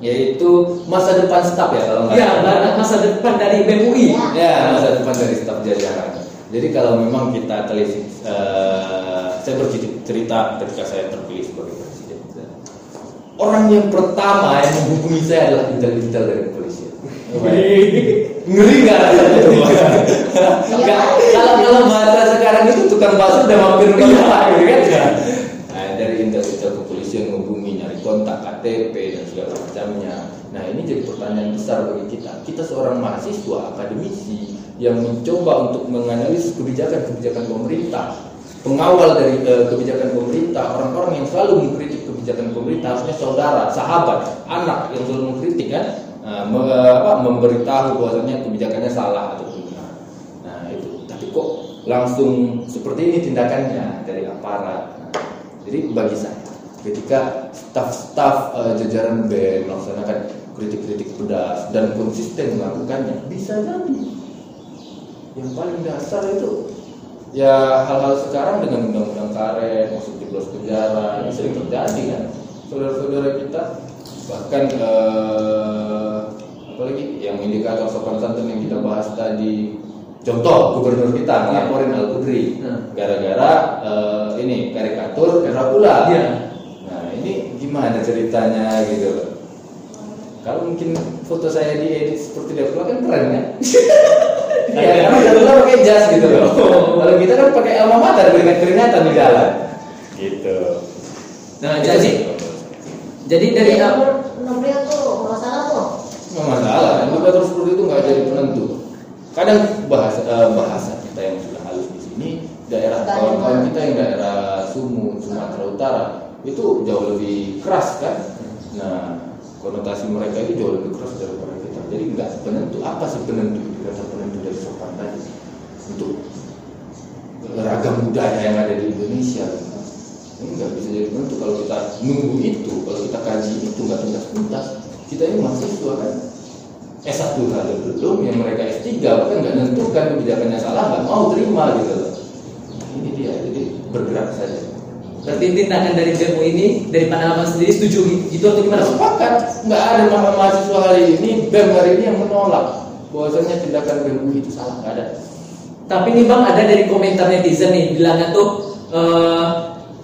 yaitu masa depan staf ya kalau nggak Ya, salah. masa depan dari BMUI. Ya, masa depan dari staf jajaran. Jadi kalau memang kita telisik, eh, saya bercerita ketika saya terpilih sebagai presiden. Orang yang pertama yang menghubungi saya adalah intel-intel dari kepolisian. Ngeri nggak rasanya tuh? Nggak, kalau kalau bahasa sekarang itu tukang bakso udah mampir rumah bapak, gitu kan? Nah, dari intel-intel kepolisian menghubungi nyari kontak KTP dan segala macamnya. Nah ini jadi pertanyaan besar bagi kita. Kita seorang mahasiswa akademisi yang mencoba untuk menganalisis kebijakan-kebijakan pemerintah, pengawal dari eh, kebijakan pemerintah, orang-orang yang selalu mengkritik kebijakan pemerintah harusnya saudara, sahabat, anak yang selalu mengkritik kan, Nah, me- apa, memberitahu bahwasanya kebijakannya salah atau benar. Nah itu. Tapi kok langsung seperti ini tindakannya dari aparat. Nah, jadi bagi saya, ketika staf-staf eh, jajaran BEM melaksanakan kritik-kritik pedas dan konsisten melakukannya, bisa jadi. Yang paling dasar itu ya hal-hal sekarang dengan undang-undang karet, masuk jeblos penjara, ini sering terjadi kan. Saudara-saudara kita bahkan eh, apalagi yang indikator sopan santun yang kita bahas tadi contoh gubernur kita ngelaporin Al Kudri Hmm. gara-gara eh, ini karikatur Dracula Iya. Gimana ceritanya gitu loh. Kalau mungkin foto saya diedit seperti Dracula kan keren kan? Ya karena Dracula pakai jas gitu loh. Kalau kita kan pakai alma mater keringat-keringatan di jalan gitu. Nah, jadi jadi dari Jadi Nobrio tuh masalah tuh. nggak masalah indikator seperti itu nggak jadi penentu. Kadang bahasa eh, bahasa kita yang sudah halus di sini daerah kawan-kawan kita yang daerah Sumut Sumatera Utara itu jauh lebih keras kan? Nah konotasi mereka itu jauh lebih keras daripada kita. Jadi nggak penentu apa sih penentu indikator penentu dari sopan tadi. Untuk ragam budaya yang ada di Indonesia. Ini nggak bisa jadi penentu. Kalau kita nunggu itu kalau kita kaji itu nggak tuntas-tuntas kita ini mahasiswa kan? S1 ada belum yang mereka S3 bahkan nggak nentukan kebijakannya salah nggak mau terima gitu loh. Ini dia jadi bergerak saja berarti tindakan dari BMUI ini dari pandangan sendiri setuju gitu atau gimana? Sepakat nggak ada ma- mahasiswa hari ini BEM hari ini yang menolak bahwasanya tindakan BEM itu salah nggak ada Tapi nih bang ada dari komentar netizen nih bilangnya tuh eh,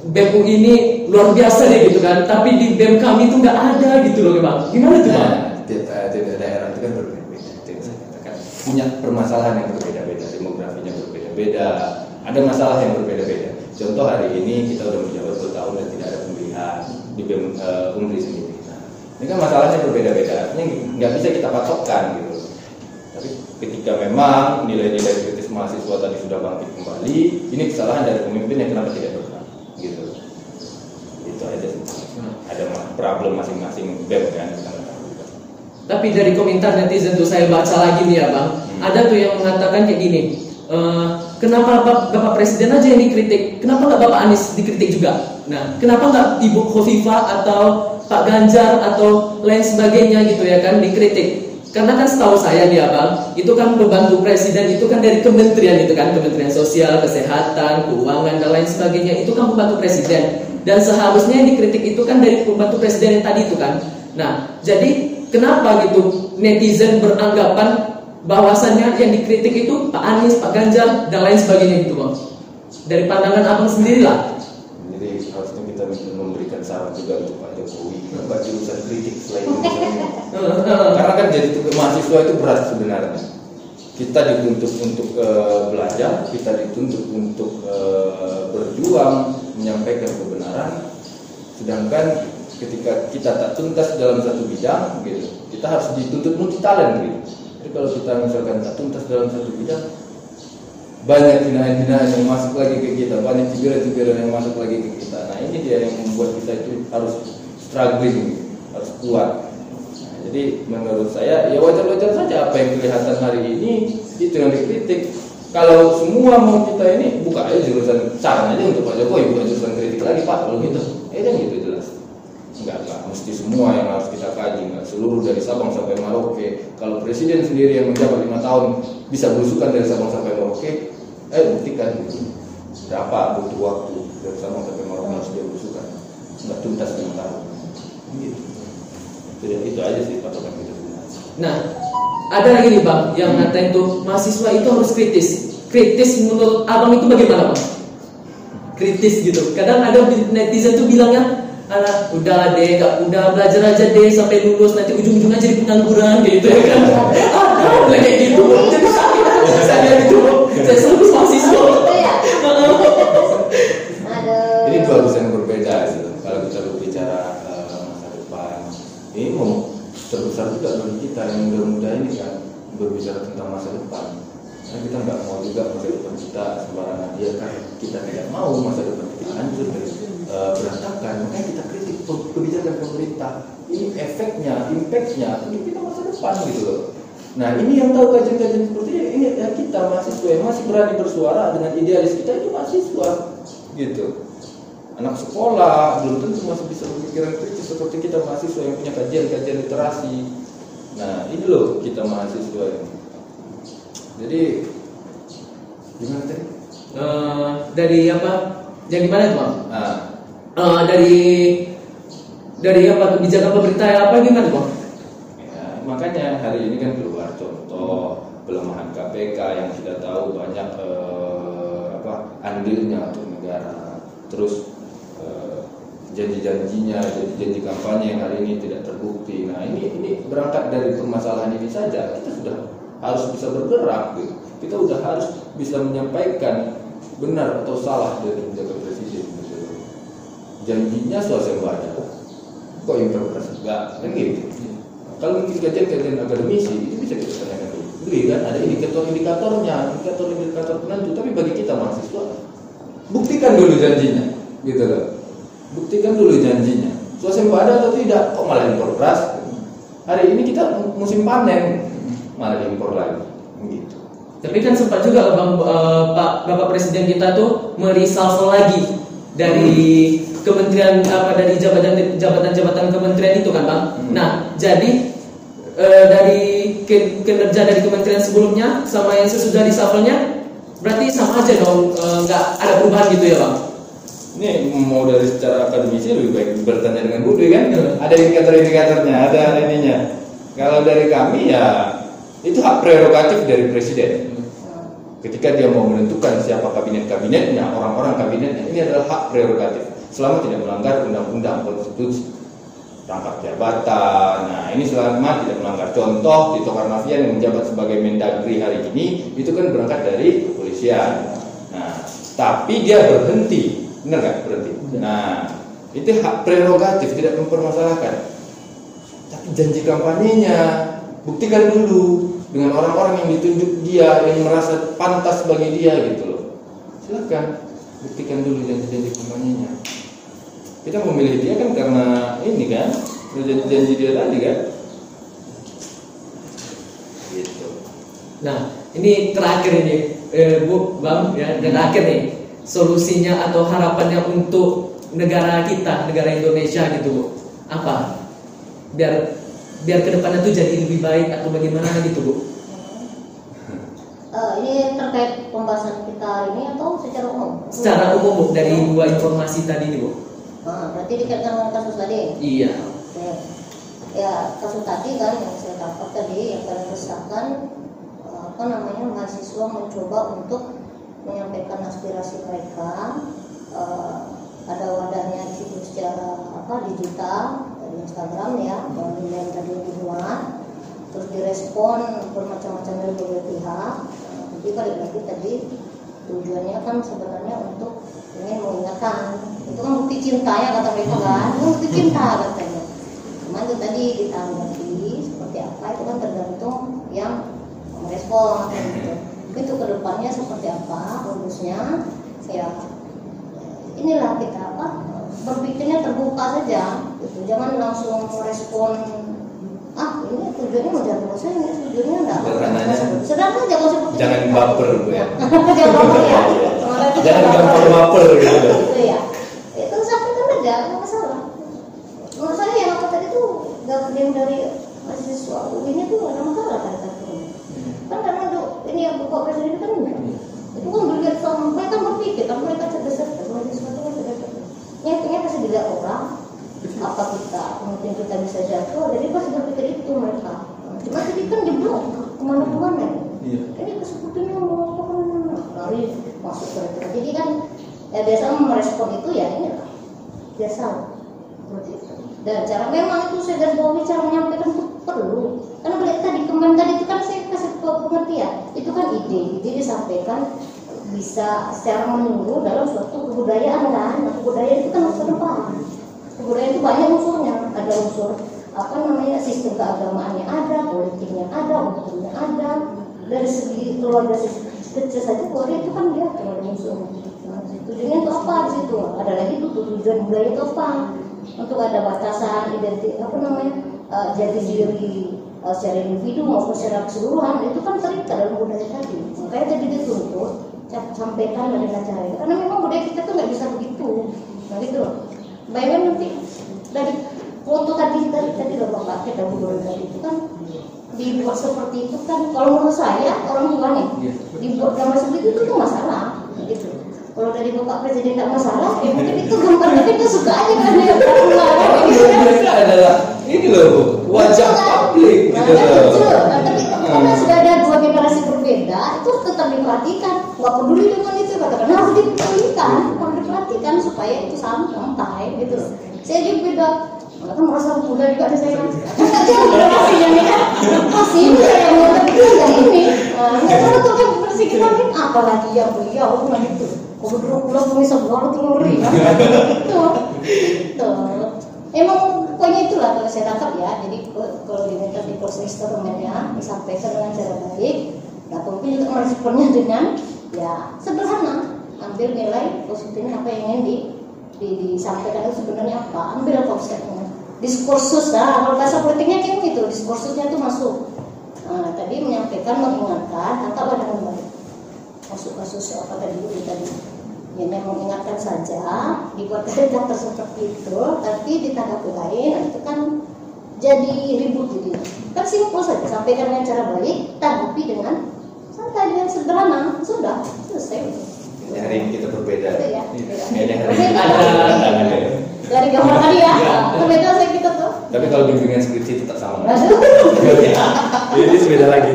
BEM ini luar biasa deh gitu kan. Tapi di BEM kami tuh nggak ada gitu loh bang. Gimana tuh bang? Nah, tiap, eh, tiap daerah itu kan berbeda-beda. Katakan. Punya permasalahan yang berbeda-beda, demografinya berbeda-beda, ada masalah yang berbeda-beda. Contoh hari ini kita udah menjabat dua tahun dan tidak ada pemilihan di BEM eh, Umbri sendiri. Nah, ini kan masalahnya berbeda-beda. Artinya nggak bisa kita patokkan gitu. Tapi ketika memang nilai-nilai kritis mahasiswa tadi sudah bangkit kembali ini kesalahan dari pemimpin yang kenapa tidak bergerak gitu itu aja sih ada ma- problem masing-masing BEM kan. Tapi dari komentar netizen tuh saya baca lagi nih ya bang, ada tuh yang mengatakan kayak gini, "Eh, kenapa Bapak, Bapak Presiden aja yang dikritik, kenapa nggak Bapak Anies dikritik juga? Nah, kenapa nggak Ibu Khofifah atau Pak Ganjar atau lain sebagainya gitu ya kan dikritik? Karena kan setahu saya nih ya bang, itu kan pembantu presiden itu kan dari kementerian itu kan, Kementerian Sosial, Kesehatan, Keuangan dan lain sebagainya itu kan pembantu presiden. Dan seharusnya yang dikritik itu kan dari pembantu presiden yang tadi itu kan. Nah, jadi kenapa gitu netizen beranggapan bahwasannya yang dikritik itu Pak Anies, Pak Ganjar dan lain sebagainya gitu bang. Dari pandangan abang sendiri lah. jadi harusnya kita memberikan saran juga untuk Pak Jokowi. Kenapa jurusan kritik selain ini karena kan jadi mahasiswa itu berat sebenarnya. Kita dituntut untuk eh, belajar kita dituntut untuk eh, berjuang menyampaikan kebenaran. Sedangkan ketika kita tak tuntas dalam satu bidang gitu kita harus dituntut multi talent gitu jadi kalau kita misalkan tak tuntas dalam satu bidang banyak hinaan-hinaan yang masuk lagi ke kita, banyak cibiran-cibiran yang masuk lagi ke kita. Nah ini dia yang membuat kita itu harus struggling, harus kuat. Nah, jadi menurut saya ya wajar-wajar saja apa yang kelihatan hari ini itu yang dikritik. Kalau semua mau kita ini buka aja jurusan saran aja untuk Pak Jokowi bukan jurusan kritik lagi Pak kalau gitu. Eh kan gitu jelas. Enggak, enggak mesti semua yang harus kita kaji, enggak seluruh dari Sabang sampai Merauke. Kalau presiden sendiri yang menjabat lima tahun bisa berusukan dari Sabang sampai Merauke, eh buktikan gitu. Berapa butuh waktu dari Sabang sampai Merauke harus dia berusukan, enggak tuntas lima tahun. Gitu. Itu, itu aja sih patokan kita. Nah, ada lagi nih bang yang ngatain tuh mahasiswa itu harus kritis. Kritis menurut abang itu bagaimana bang? Kritis gitu. Kadang ada netizen tuh bilangnya, Alah, udah deh, gak, udah belajar aja deh sampai lulus nanti ujung-ujungnya jadi pengangguran gitu ya kan? Ada bilang kayak gitu. Jadi saya, saya itu, saya selalu mahasiswa. Ini dua urusan yang berbeda gitu. Kalau kita berbicara eh, masa depan, ini mau terbesar juga bagi kita yang muda-muda ini kan berbicara tentang masa depan. Karena kita nggak mau juga masa depan kita sembarangan dia kan kita tidak mau masa depan kita hancur dan eh, berantakan. Makanya kita kritik kebijakan pemerintah. Ini efeknya, impactnya untuk kita masa depan gitu loh. Nah ini yang tahu kajian-kajian seperti ini, ini ya kita mahasiswa yang masih berani bersuara dengan idealis kita itu mahasiswa gitu anak sekolah belum tentu masih bisa berpikiran kritis seperti kita mahasiswa yang punya kajian-kajian literasi nah ini loh kita mahasiswa ini jadi gimana tadi Eh, dari apa? Yang gimana tuh bang? nah Eh, dari dari apa kebijakan pemerintah apa gimana bang? ya, makanya hari ini kan keluar contoh pelemahan KPK yang kita tahu banyak eh, apa andilnya untuk negara terus janji-janjinya janji-janji kampanye yang hari ini tidak terbukti nah ini ini berangkat dari permasalahan ini saja kita sudah harus bisa bergerak gitu. kita sudah harus bisa menyampaikan benar atau salah dari kebijakan presiden. Gitu. janjinya swasembada kok interpretasi? Enggak kan gitu. Kalau mungkin kajian-kajian akademisi itu bisa kita tanyakan dulu. Dulu kan ada indikator-indikatornya indikator-indikator penentu tapi bagi kita mahasiswa buktikan dulu janjinya gitu loh. Buktikan dulu janjinya. Swasembada atau tidak kok malah beras? Hari ini kita musim panen malah impor lagi gitu Tapi kan sempat juga bang eh, Pak Bapak Presiden kita tuh merisafel lagi dari kementerian apa dari jabatan jabatan-jabatan kementerian itu kan bang. Hmm. Nah jadi eh, dari kinerja dari kementerian sebelumnya sama yang sesudah reshuffle-nya berarti sama aja dong eh, nggak ada perubahan gitu ya bang. Ini mau dari secara akademisi lebih baik bertanya dengan Budi kan? Ada indikator-indikatornya, ada ininya. Kalau dari kami ya itu hak prerogatif dari presiden. Ketika dia mau menentukan siapa kabinet-kabinetnya, orang-orang kabinetnya, ini adalah hak prerogatif. Selama tidak melanggar undang-undang konstitusi. Rangkap jabatan. Nah, ini selama tidak melanggar. Contoh Tito Karnavian yang menjabat sebagai Mendagri hari ini itu kan berangkat dari kepolisian. Nah, tapi dia berhenti, benar nggak berhenti? Nah, itu hak prerogatif tidak mempermasalahkan. Tapi janji kampanyenya buktikan dulu dengan orang-orang yang ditunjuk dia yang merasa pantas bagi dia gitu loh. Silakan buktikan dulu janji-janji kampanyenya kita memilih dia kan karena ini kan janji-janji dia tadi kan. Gitu. Nah, ini terakhir ini, eh, Bu, Bang, ya, dan terakhir nih, solusinya atau harapannya untuk negara kita, negara Indonesia gitu, Bu. Apa? Biar biar ke depannya tuh jadi lebih baik atau bagaimana gitu, Bu? Eh, ini terkait pembahasan kita hari ini atau secara umum? Secara umum, Bu, dari dua informasi tadi nih, Bu. Ah, berarti dikaitkan dengan kasus tadi. Iya. Oke. Ya kasus tadi kan yang saya dapat tadi yang paling resahkan eh, apa namanya mahasiswa mencoba untuk menyampaikan aspirasi mereka eh, ada wadahnya di situ secara apa digital Instagram ya yang tadi dibuat terus direspon bermacam-macam dari berbagai pihak. Tapi balik lagi tadi tujuannya kan sebenarnya untuk ingin mengingatkan itu kan bukti cinta ya kata mereka kan itu bukti cinta katanya. Cuman itu tadi ditanggapi seperti apa itu kan tergantung yang merespon kan gitu itu ke depannya seperti apa bagusnya ya. Inilah kita apa berpikirnya terbuka saja gitu. Jangan langsung merespon ah ini tujuannya mau jaga saya ini tujuannya enggak. Sederhana aja seperti jangan itu. baper bu ya. Jangan baper ya. Jangan gampang baper gitu. Gitu ya. Itu sampaikan aja nggak masalah. Menurut saya yang apa tadi tuh gabung dari mahasiswa nya tuh nggak ada masalah kan kan kan karena itu ini yang bapak presiden kan enggak. Itu kan sama mereka berpikir kan mereka cerdas cerdas mahasiswa itu kan cerdas cerdas ya pasti dilihat orang. Apa kita mungkin kita bisa jatuh. Jadi pasti berpikir itu mereka. Cuma tadi kan diblok ke mana-kemana? Iya. ini sepertinya mau apa kan? Lari masuk ke itu jadi kan ya biasa merespon itu ya ini lah. Biasa. Seperti itu. Dan cara memang itu saya garis bawahi cara menyampaikan itu perlu. Karena balik tadi kemarin tadi itu kan saya kasih pengertian. Itu kan ide. Ide disampaikan bisa secara menyeluruh dalam suatu kebudayaan kan? Nah, kebudayaan itu kan unsur depan kebudayaan itu banyak unsurnya. Ada unsur apa namanya sistem keagamaannya ada politiknya ada hukumnya ada. Dari segi keluarga kecil saja keluarga itu kan dia keluarga unsur nah, tujuannya itu apa di situ? Ada lagi tuh tujuan budaya itu apa? Untuk ada batasan identitas apa namanya eh, jati diri eh, secara individu maupun secara keseluruhan itu kan terikat dalam budaya tadi. Makanya tadi dituntut sampaikan dari cara itu. Karena memang budaya kita tuh nggak bisa begitu. Nah gitu loh. Bayangkan nanti dari foto tadi tadi tadi loh bapak kita gubernur tadi. Itu kan dibuat seperti itu kan kalau menurut saya orang tua nih Iya. dibuat gambar seperti itu tuh masalah. Gitu. Kalau dari bapak presiden tidak masalah ya mungkin itu gambarnya kita suka aja kan ya. Orang Indonesia adalah ini loh wajah publik Nah, gitu kan loh. lucu. Nah, tapi karena sudah ada dua generasi berbeda, itu tetap diperhatikan. Nggak peduli dengan itu, katakan harus diperhatikan, harus diperhatikan supaya itu sampai gitu loh. Saya juga beda. Kan merasa muda juga ada saya. Itu generasinya nih kan. Masih muda yang muda itu nggak ini. Nah, nggak tahu tuh kan generasi kita ini apalagi yang beliau nah gitu. Kalau dulu pulang tuh bisa pulang tuh ngeri kan. Gitu. Gitu. Emang pokoknya itulah kalau saya tangkap ya. Jadi kalau diminta di proses instrumennya disampaikan dengan cara baik. Nah, mungkin juga meresponnya dengan ya sederhana. Ambil nilai positifnya apa yang ingin di, di, disampaikan itu sebenarnya apa. Ambil konsepnya. Diskursus lah. Kalau bahasa politiknya kayak gitu. Diskursusnya itu masuk. Nah, tadi menyampaikan, mengingatkan, tangkaplah dengan baik. Masuk kasus apa tadi itu tadi ya mengingatkan saja dibuat kegiatan seperti itu tapi ditanggapi lain nah itu kan jadi ribut jadi kan simpel saja sampaikan dengan cara baik tanggapi dengan santai dengan sederhana sudah selesai Ini hari ini kita berbeda. Itu ya hari ini Berbeda. ada. dari gambar tadi ya Ya. itu beda saya kita tuh Tapi kalau bimbingan skripsi tetap sama. Ini beda lagi.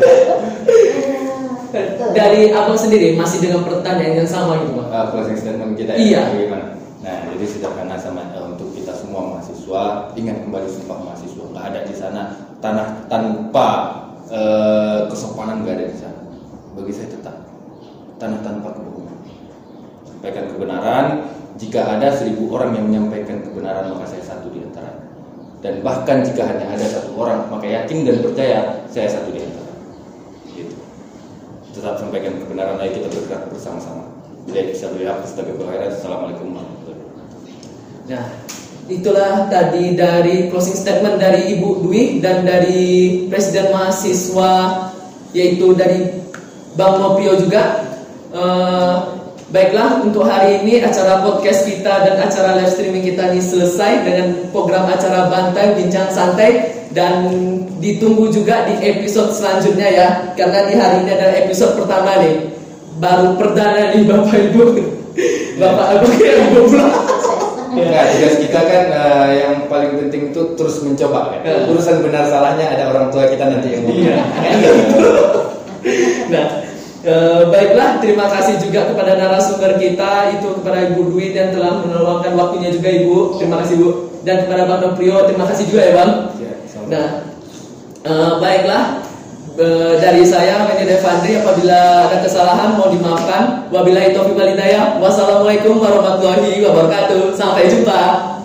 Betul. Dari abang sendiri masih dengan pertanyaan yang sama gitu, Bang. Uh, closing statement kita Iya. ya, bagaimana? Nah, jadi sederhana sama eh, untuk kita semua mahasiswa, ingat kembali sumpah mahasiswa. Nggak ada di sana tanah tanpa eh, kesopanan nggak ada di sana. Bagi saya tetap tanah tanpa kebohongan. Sampaikan kebenaran. Jika ada seribu orang yang menyampaikan kebenaran, maka saya satu di antara. Dan bahkan jika hanya ada satu orang, maka yakin dan percaya saya satu di antara. tetap sampaikan kebenaran ayo kita bergerak bersama-sama bila bisa beliau sebagai khairat assalamualaikum warahmatullahi wabarakatuh Nah, itulah tadi dari closing statement dari Ibu Dwi dan dari Presiden Mahasiswa yaitu dari Bang Nopio juga. Eh, baiklah untuk hari ini acara podcast kita dan acara live streaming kita ini selesai dengan program acara Bantai Bincang Santai dan ditunggu juga di episode selanjutnya ya karena di hari ini adalah episode pertama nih baru perdana nih Bapak Ibu Bapak Ibu Ibu pulang Nah, tugas kita kan eh, yang paling penting itu terus mencoba kan. Ya. Urusan benar salahnya ada orang tua kita nanti yang Iya. nah, e, baiklah terima kasih juga kepada narasumber kita itu kepada Ibu Dwi dan telah meluangkan waktunya juga Ibu. Terima kasih Bu. Dan kepada Bang Noprio terima kasih juga ya Bang. Ya, sama. Nah, e, baiklah E, dari saya Meni Devandri apabila ada kesalahan mau dimaafkan. Wabillahi taufiq wal hidayah. Wassalamualaikum warahmatullahi wabarakatuh. Sampai jumpa.